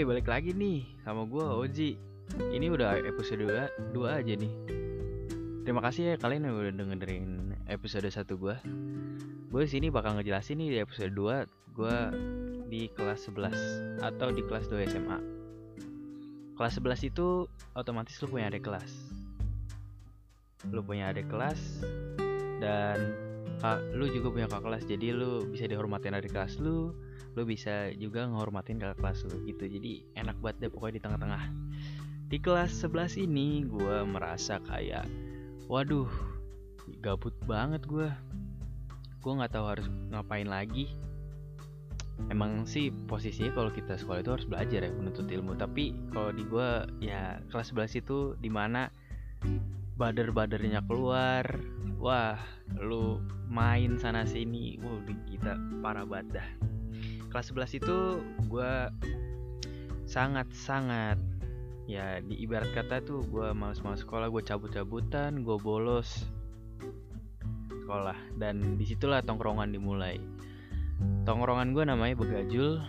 Woi, balik lagi nih sama gue Oji. Ini udah episode 2, 2 aja nih. Terima kasih ya kalian yang udah dengerin episode 1 gue. Gue sini bakal ngejelasin nih di episode 2 gue di kelas 11 atau di kelas 2 SMA. Kelas 11 itu otomatis lu punya adik kelas. Lu punya adik kelas dan kak, lu juga punya kakak kelas jadi lu bisa dihormatin adik kelas lu lu bisa juga ngehormatin kakak kelas lu gitu. Jadi enak banget deh pokoknya di tengah-tengah. Di kelas 11 ini gue merasa kayak waduh gabut banget gue gue nggak tahu harus ngapain lagi. Emang sih posisinya kalau kita sekolah itu harus belajar ya menuntut ilmu. Tapi kalau di gue ya kelas 11 itu di mana bader-badernya keluar. Wah lu main sana sini. Wah kita parah banget kelas 11 itu gue sangat-sangat ya di ibarat kata tuh gue males-males sekolah gue cabut-cabutan gue bolos sekolah. Dan di situlah tongkrongan dimulai. Tongkrongan gue namanya begajul.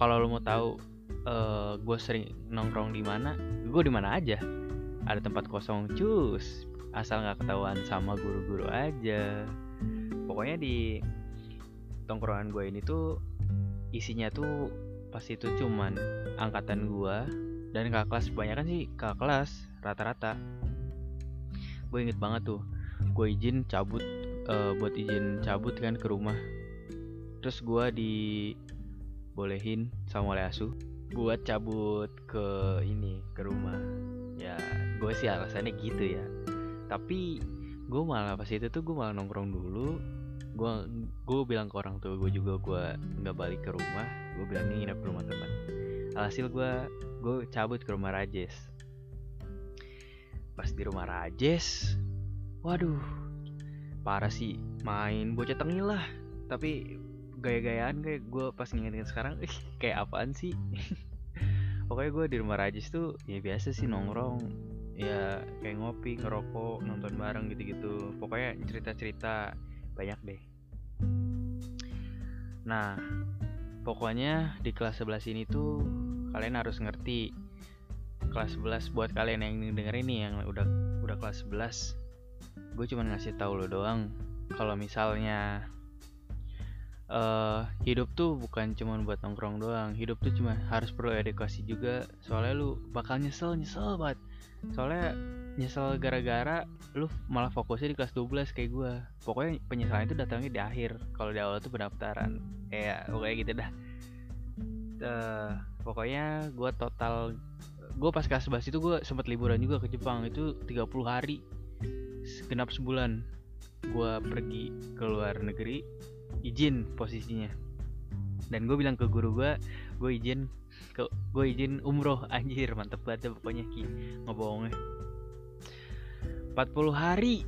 Kalau lo mau tahu uh, gue sering nongkrong di mana gue di mana aja ada tempat kosong cus. Asal nggak ketahuan sama guru-guru aja. Pokoknya di tongkrongan gue ini tuh isinya tuh pas itu cuman angkatan gue dan kakak kelas kebanyakan sih kakak kelas rata-rata. Gue inget banget tuh gue izin cabut uh, buat izin cabut kan ke rumah. Terus gue dibolehin sama oleh asu buat cabut ke ini ke rumah gue sih alasannya gitu ya. Tapi gue malah pas itu tuh gue malah nongkrong dulu. Gue gue bilang ke orang tua gue juga gue nggak balik ke rumah. Gue bilang nih nginep ke rumah teman alhasil gue gue cabut ke rumah Rajes. Pas di rumah Rajes waduh parah sih. Main bocah tengil lah. Tapi gaya-gayaan kayak gue pas ngingetin sekarang ih kayak apaan sih? Pokoknya gue di rumah Rajes tuh ya biasa sih nongkrong ya kayak ngopi ngerokok nonton bareng gitu-gitu. Pokoknya cerita-cerita banyak deh. Nah pokoknya di kelas 11 ini tuh kalian harus ngerti. Kelas 11 buat kalian yang denger ini yang udah udah kelas 11 gue cuma ngasih tahu lo doang. Kalau misalnya uh, hidup tuh bukan cuma buat nongkrong doang. Hidup tuh cuma harus perlu edukasi juga. Soalnya lu bakal nyesel nyesel banget. Soalnya nyesel gara-gara lu malah fokusnya di kelas 12 kayak gue pokoknya penyesalan itu datangnya di akhir. Kalau di awal tuh pendaftaran. Ya pokoknya gitu dah. Uh, pokoknya gue total gue pas kelas 11 itu gue sempat liburan juga ke Jepang. Itu 30 hari. Genap sebulan gue pergi ke luar negeri izin posisinya. Dan gue bilang ke guru gue gue izin ke gue izin umroh. Anjir mantep banget pokoknya ki. Ngebohongnya. 40 hari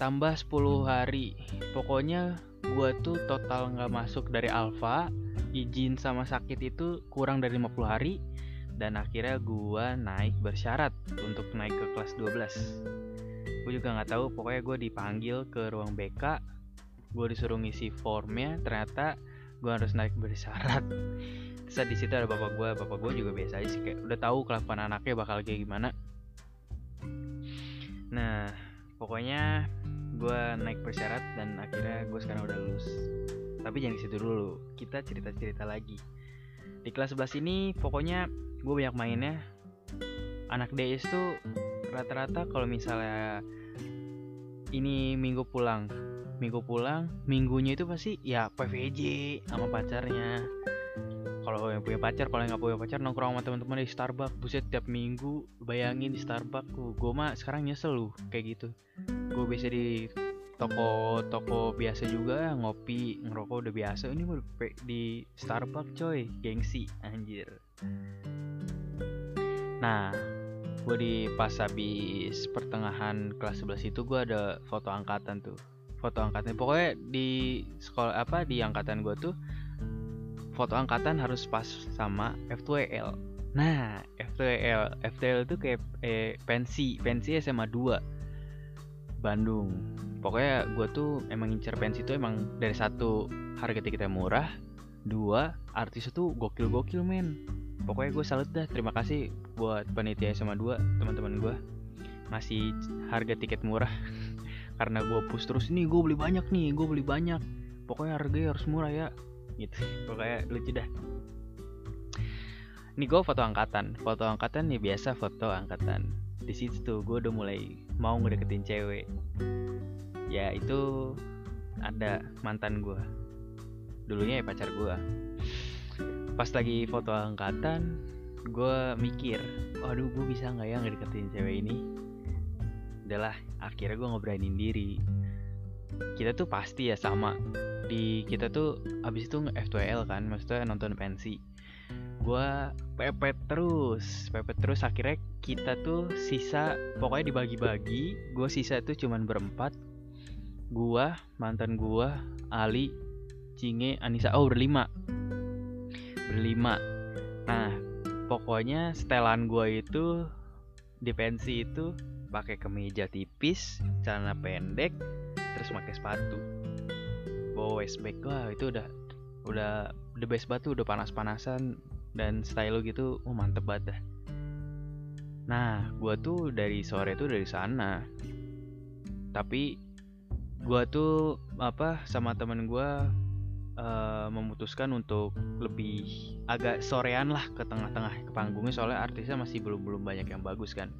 tambah 10 hari. Pokoknya gue tuh total nggak masuk dari alfa izin sama sakit itu kurang dari 50 hari dan akhirnya gue naik bersyarat untuk naik ke kelas 12 gue juga nggak tahu pokoknya gue dipanggil ke ruang BK gue disuruh ngisi formnya ternyata gue harus naik bersyarat terus di situ ada bapak gue bapak gue juga biasa aja sih kayak udah tahu kelakuan anaknya bakal kayak gimana. Nah pokoknya gue naik bersyarat dan akhirnya gue sekarang udah lulus. Tapi jangan situ dulu kita cerita cerita lagi. Di kelas 11 ini pokoknya gue banyak mainnya. Anak DS tuh rata-rata kalau misalnya ini minggu pulang minggu pulang minggunya itu pasti ya PVJ sama pacarnya. Kalau yang punya pacar kalau nggak punya pacar nongkrong sama teman-teman di Starbucks. Buset tiap minggu bayangin di Starbucks. Gue mah sekarang nyesel lu kayak gitu. Gue biasa di toko-toko biasa juga ngopi ngerokok udah biasa. Ini di Starbucks coy. Gengsi anjir. Nah gue di pas habis pertengahan kelas 11 itu gue ada foto angkatan tuh foto angkatan pokoknya di sekolah apa di angkatan gue tuh foto angkatan harus pas sama F2L. Nah, F2L, F2L itu kayak eh, pensi, pensi SMA 2 Bandung. Pokoknya gue tuh emang ngincer pensi itu emang dari satu harga tiketnya murah dua artis itu gokil gokil men. Pokoknya gue salut dah. Terima kasih buat panitia sama dua teman-teman gue masih harga tiket murah karena gue push terus nih gue beli banyak nih gue beli banyak. Pokoknya harganya harus murah ya. Gitu. Pokoknya lucu dah. Ini gue foto angkatan. Foto angkatan ya biasa foto angkatan. Di situ tuh gue udah mulai mau ngedeketin cewek. Ya itu ada mantan gue dulunya ya pacar gue pas lagi foto angkatan gue mikir aduh gue bisa nggak ya ngedeketin cewek ini udahlah akhirnya gue ngeberanin diri. Kita tuh pasti ya sama. Di kita tuh abis itu F2L kan maksudnya nonton pensi. Gue pepet terus pepet terus. Akhirnya kita tuh sisa pokoknya dibagi-bagi. Gue sisa tuh cuman berempat. Gue mantan gue Ali Cinge Anissa. Oh berlima. Berlima. Nah pokoknya setelan gue itu di pensi itu pakai kemeja tipis celana pendek terus pakai sepatu. Bawa waistbag wah itu udah udah the best batu udah panas-panasan dan style gitu oh mantep banget dah. Nah gue tuh dari sore tuh dari sana. Tapi gue tuh apa sama temen gue uh, memutuskan untuk lebih agak sorean lah ke tengah-tengah ke panggungnya soalnya artisnya masih belum belum banyak yang bagus kan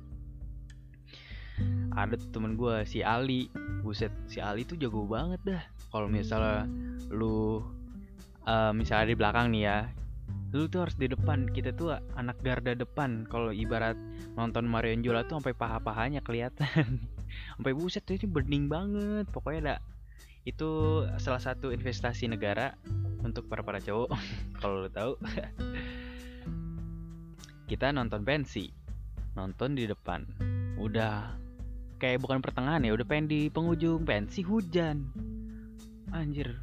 ada temen gue si Ali. Buset si Ali tuh jago banget dah. Kalau misalnya lu uh, misalnya di belakang nih ya lu tuh harus di depan. Kita tuh anak garda depan. Kalau ibarat nonton Mario Jola tuh sampai paha-pahanya kelihatan. Sampai buset tuh itu bening banget. Pokoknya ada itu salah satu investasi negara untuk para para cowok kalau lu tahu. Kita nonton pensi nonton di depan. Udah kayak bukan pertengahan ya udah pengen di penghujung pensi hujan. Anjir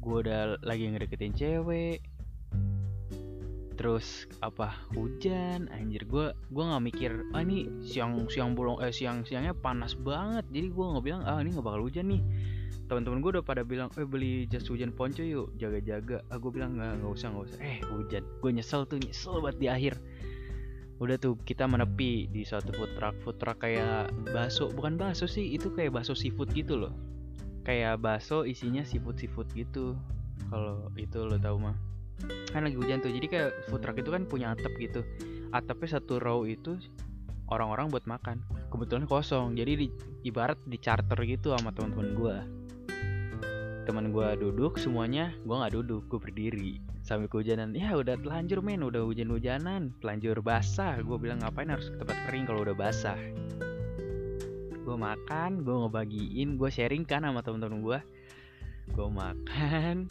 gue udah lagi ngedeketin cewek. Terus apa hujan anjir. Gue gue nggak mikir ah ini siang siang bolong eh siang siangnya panas banget. Jadi gue nggak bilang ah ini nggak bakal hujan nih. Teman-teman gue udah pada bilang eh beli jas hujan ponco yuk jaga-jaga. Ah bilang nggak nggak usah nggak usah. Eh hujan. Gue nyesel tuh nyesel banget di akhir udah tuh kita menepi di suatu food truck. Food truck kayak bakso bukan bakso sih itu kayak bakso seafood gitu loh. Kayak bakso isinya seafood seafood gitu. Kalau itu lo tau mah. Kan lagi hujan tuh jadi kayak food truck itu kan punya atap gitu. Atapnya satu row itu orang-orang buat makan. Kebetulan kosong jadi di, ibarat di charter gitu sama teman-teman gue teman gue duduk semuanya gue nggak duduk gue berdiri sambil kehujanan. Ya udah telanjur men. Udah hujan-hujanan. Telanjur basah. Gue bilang ngapain harus ke tempat kering kalau udah basah? Gue makan gue ngebagiin gue sharing kan sama teman-teman gue gue makan.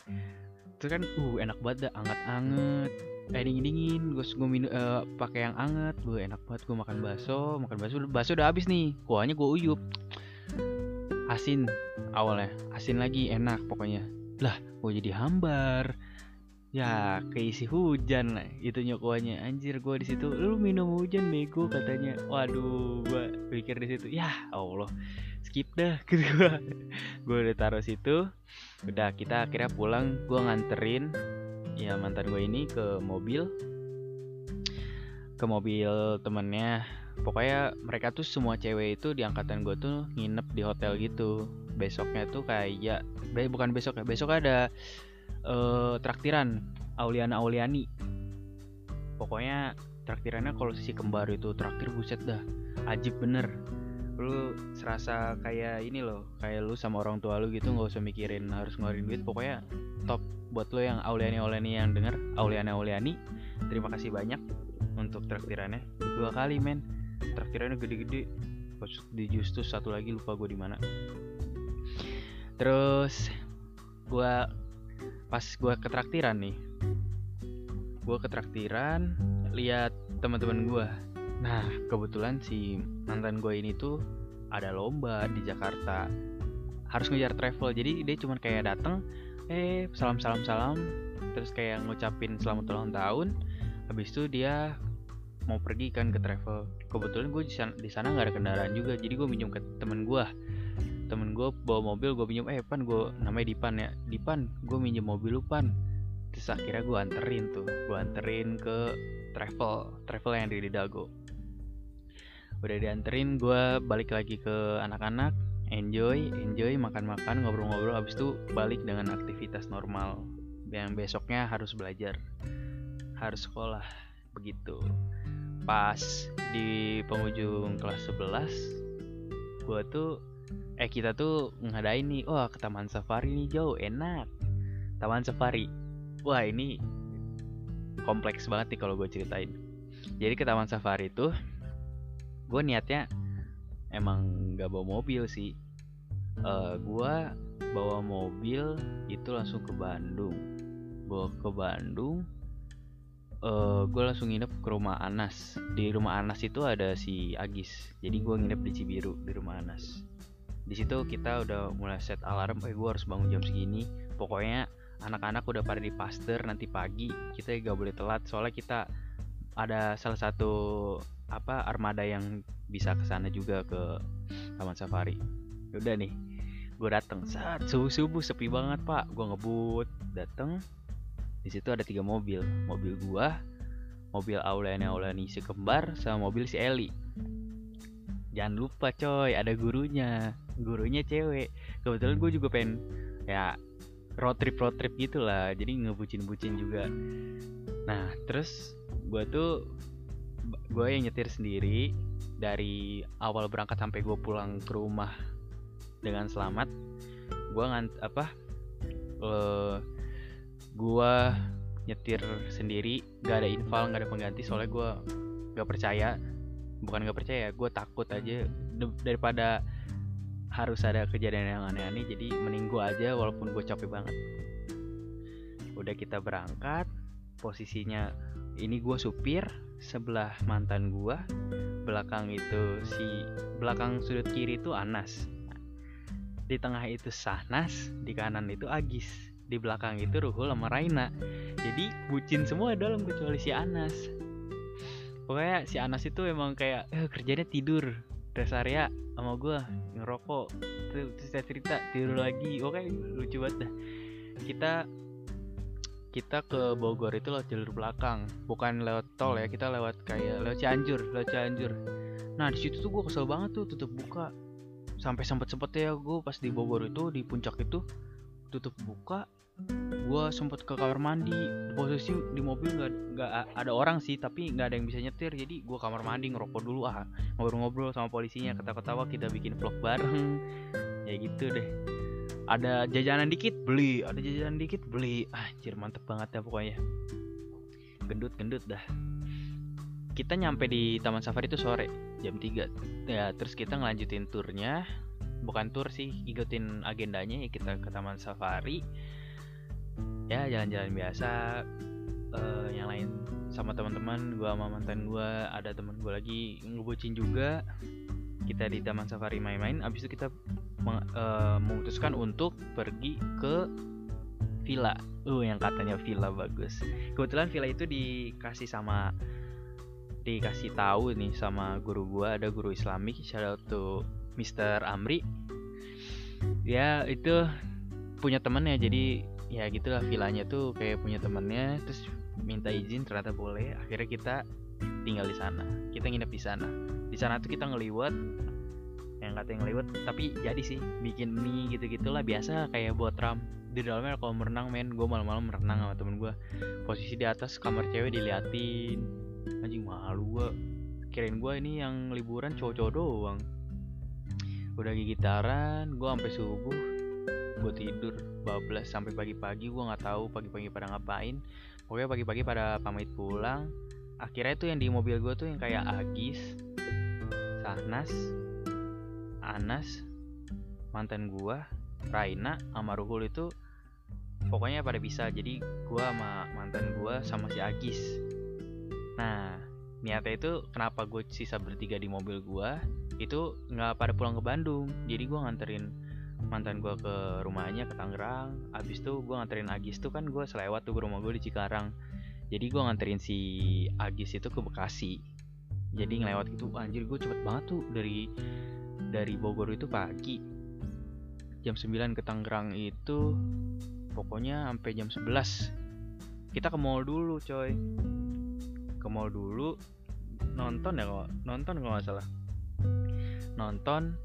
Itu kan uh enak banget dah. Anget-anget eh dingin dingin gue gue minum uh, pakai yang anget. Gue enak banget. Gue makan bakso. Makan bakso bakso udah habis nih. Kuahnya gue uyup. Asin awalnya. Asin lagi enak pokoknya. Lah gue jadi hambar ya keisi hujan lah itu nyokuannya anjir gue di situ lu minum hujan bego katanya. Waduh gue pikir di situ ya allah skip dah gitu gue gue udah taruh situ. Udah kita akhirnya pulang. Gue nganterin ya mantan gue ini ke mobil. Ke mobil temennya. Pokoknya mereka tuh semua cewek itu di angkatan gue tuh nginep di hotel gitu. Besoknya tuh kayak bukan besok ya besok ada uh, traktiran Auliana Auliani pokoknya traktirannya kalau sisi kembar itu traktir buset dah ajib bener. Lu serasa kayak ini loh kayak lu sama orang tua lu gitu nggak usah mikirin harus ngeluarin duit. Pokoknya top buat lo yang Auliani Auliani yang denger Auliani Auliani terima kasih banyak untuk traktirannya. Dua kali men. Traktirannya gede-gede. Di Justus satu lagi lupa gue di mana. Terus gue pas gue ke traktiran nih gue ke traktiran lihat teman-teman gue Nah, kebetulan si mantan gue ini tuh ada lomba di Jakarta. Harus ngejar travel. Jadi dia cuma kayak dateng, eh salam-salam salam, terus kayak ngucapin selamat ulang tahun. Habis itu dia mau pergi kan ke travel. Kebetulan gue di sana nggak ada kendaraan juga, jadi gue minjem ke temen gue. Temen gue bawa mobil, gue pinjam, eh pan gue namanya Dipan ya, Dipan, gue minjem mobil lu pan. terus akhirnya gue anterin tuh gue anterin ke travel travel yang di Dago. Udah dianterin gue balik lagi ke anak-anak enjoy enjoy makan-makan ngobrol-ngobrol. Abis itu balik dengan aktivitas normal yang besoknya harus belajar harus sekolah begitu. Pas di penghujung kelas 11 gue tuh eh kita tuh ngadain nih wah ke taman safari nih jauh enak. Taman safari. Wah ini kompleks banget nih kalau gue ceritain. Jadi ke taman safari tuh gue niatnya emang nggak bawa mobil sih. Uh, eh, gue bawa mobil itu langsung ke Bandung. Bawa ke Bandung uh, eh, gue langsung nginep ke rumah Anas. Di rumah Anas itu ada si Agis. Jadi gue nginep di Cibiru di rumah Anas di situ kita udah mulai set alarm eh gue harus bangun jam segini. Pokoknya anak-anak udah pada di paster nanti pagi kita gak boleh telat. Soalnya kita ada salah satu apa armada yang bisa ke sana juga ke taman safari. Udah nih gue dateng. Saat subuh subuh sepi banget pak. Gue ngebut dateng. Di situ ada tiga mobil. Mobil gue mobil Auliani Auliani si kembar sama mobil si Eli jangan lupa coy ada gurunya. Gurunya cewek. Kebetulan gue juga pengen ya road trip road trip gitulah. Jadi ngebucin bucin juga. Nah terus gue tuh gue yang nyetir sendiri dari awal berangkat sampai gue pulang ke rumah dengan selamat gue ngant apa uh, eh, gue nyetir sendiri. Gak ada infal gak ada pengganti soalnya gue gak percaya bukan gak percaya gue takut aja. Daripada harus ada kejadian yang aneh-aneh jadi mending gue aja walaupun gue capek banget. Udah kita berangkat posisinya ini gue supir sebelah mantan gue belakang itu si belakang sudut kiri itu Anas. Di tengah itu Sahnas di kanan itu Agis di belakang itu Ruhul sama Raina. Jadi bucin semua dalam kecuali si Anas pokoknya si Anas itu emang kayak eh, kerjanya tidur rest area sama gue ngerokok. Terus saya cerita tidur lagi. Oke lucu banget dah. Kita kita ke Bogor itu lewat jalur belakang bukan lewat tol ya kita lewat kayak lewat Cianjur lewat Cianjur. Nah di situ tuh gue kesel banget tuh tutup buka. Sampai sempet sempet ya gue pas di Bogor itu di puncak itu tutup buka gue sempet ke kamar mandi. Posisi di mobil nggak nggak ada orang sih tapi nggak ada yang bisa nyetir. Jadi gue kamar mandi ngerokok dulu ah ngobrol-ngobrol sama polisinya ketawa-ketawa kita bikin vlog bareng. Ya gitu deh. Ada jajanan dikit beli. Ada jajanan dikit beli. Ah anjir mantep banget ya pokoknya. Gendut gendut dah. Kita nyampe di taman safari itu sore jam 3 ya terus kita ngelanjutin turnya. Bukan tur sih ikutin agendanya ya kita ke taman safari ya jalan-jalan biasa uh, yang lain sama teman-teman gua sama mantan gua ada teman gua lagi ngebucin juga. Kita di taman safari main-main abis itu kita uh, memutuskan untuk pergi ke villa. Uh yang katanya villa bagus. Kebetulan villa itu dikasih sama dikasih tahu nih sama guru gua ada guru Islamik shout out Mr. Amri. Ya itu punya temennya jadi ya gitulah villanya tuh kayak punya temennya terus minta izin ternyata boleh akhirnya kita tinggal di sana. Kita nginep di sana. Di sana tuh kita ngeliwat yang kata yang ngeliwat tapi jadi sih bikin mie gitu gitulah biasa kayak buat ram di dalamnya kalau merenang men. Gue malam-malam merenang sama temen gue posisi di atas kamar cewek diliatin. Anjing malu gue kirain gue ini yang liburan cowok-cowok doang. Udah gigitaran gue sampai subuh gue tidur bablas sampai pagi-pagi gue nggak tahu pagi-pagi pada ngapain. Pokoknya pagi-pagi pada pamit pulang akhirnya tuh yang di mobil gue tuh yang kayak Agis Sahnas Anas mantan gue Raina sama Ruhul itu pokoknya pada bisa. Jadi gue sama mantan gue sama si Agis. Nah niatnya itu kenapa gue sisa bertiga di mobil gue itu nggak pada pulang ke Bandung. Jadi gue nganterin mantan gue ke rumahnya ke Tangerang. Abis itu gue nganterin Agis tuh kan gue selewat tuh ke rumah gue di Cikarang. Jadi gue nganterin si Agis itu ke Bekasi. Jadi ngelewat gitu anjir gue cepet banget tuh dari dari Bogor itu pagi. Jam 9 ke Tangerang itu pokoknya sampai jam 11 kita ke mall dulu coy. Ke mall dulu nonton ya kok nonton kalau nggak salah. Nonton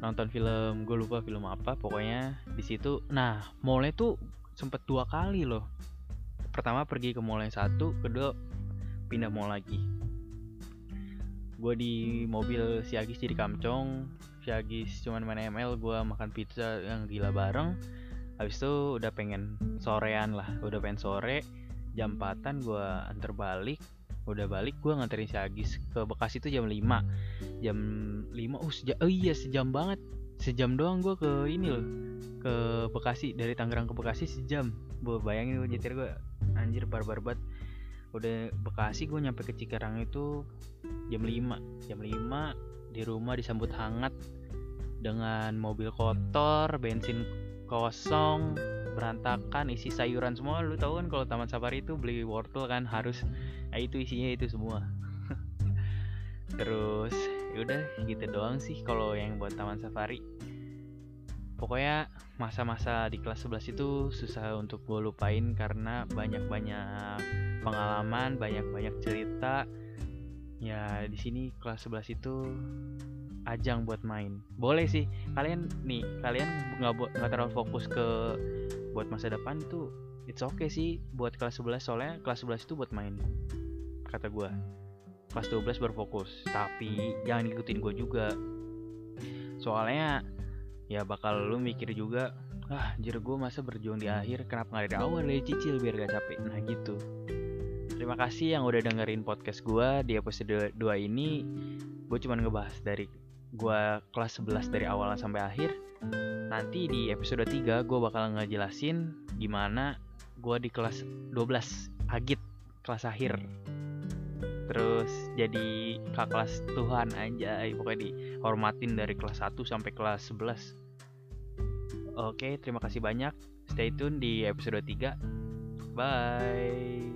nonton film gue lupa film apa pokoknya di situ. Nah mallnya tuh sempet dua kali loh. Pertama pergi ke mall yang satu kedua pindah mall lagi. Gue di mobil si Agis jadi kamcong si Agis cuman main ML gue makan pizza yang gila bareng. Habis itu udah pengen sorean lah udah pengen sore jam 4 gue antar balik udah balik gue nganterin si Agis ke Bekasi itu jam 5 jam 5 oh sejam oh iya sejam banget. Sejam doang gue ke ini loh ke Bekasi. Dari Tangerang ke Bekasi sejam. Gue bayangin gue nyetir gue anjir barbar banget. Udah Bekasi gue nyampe ke Cikarang itu jam 5 jam 5 di rumah disambut hangat dengan mobil kotor bensin kosong berantakan isi sayuran semua. Lu tahu kan kalau taman safari itu beli wortel kan harus nah itu isinya itu semua. Terus yaudah gitu doang sih kalau yang buat taman safari. Pokoknya masa-masa di kelas 11 itu susah untuk gue lupain karena banyak-banyak pengalaman banyak-banyak cerita. Ya di sini kelas 11 itu ajang buat main. Boleh sih kalian nih kalian nggak nggak terlalu fokus ke buat masa depan tuh it's okay sih buat kelas 11 soalnya kelas 11 itu buat main kata gue kelas 12 berfokus tapi jangan ikutin gue juga. Soalnya ya bakal lu mikir juga ah jir gue masa berjuang di akhir kenapa nggak dari awal dari cicil biar gak capek. Nah gitu. Terima kasih yang udah dengerin podcast gue di episode 2 ini. Gue cuma ngebahas dari gue kelas 11 dari awal sampai akhir Nanti di episode 3 gue bakal ngejelasin gimana gue di kelas 12 Agit kelas akhir. Terus jadi kak kelas Tuhan aja Pokoknya dihormatin dari kelas 1 sampai kelas 11 Oke terima kasih banyak. Stay tune di episode 3 Bye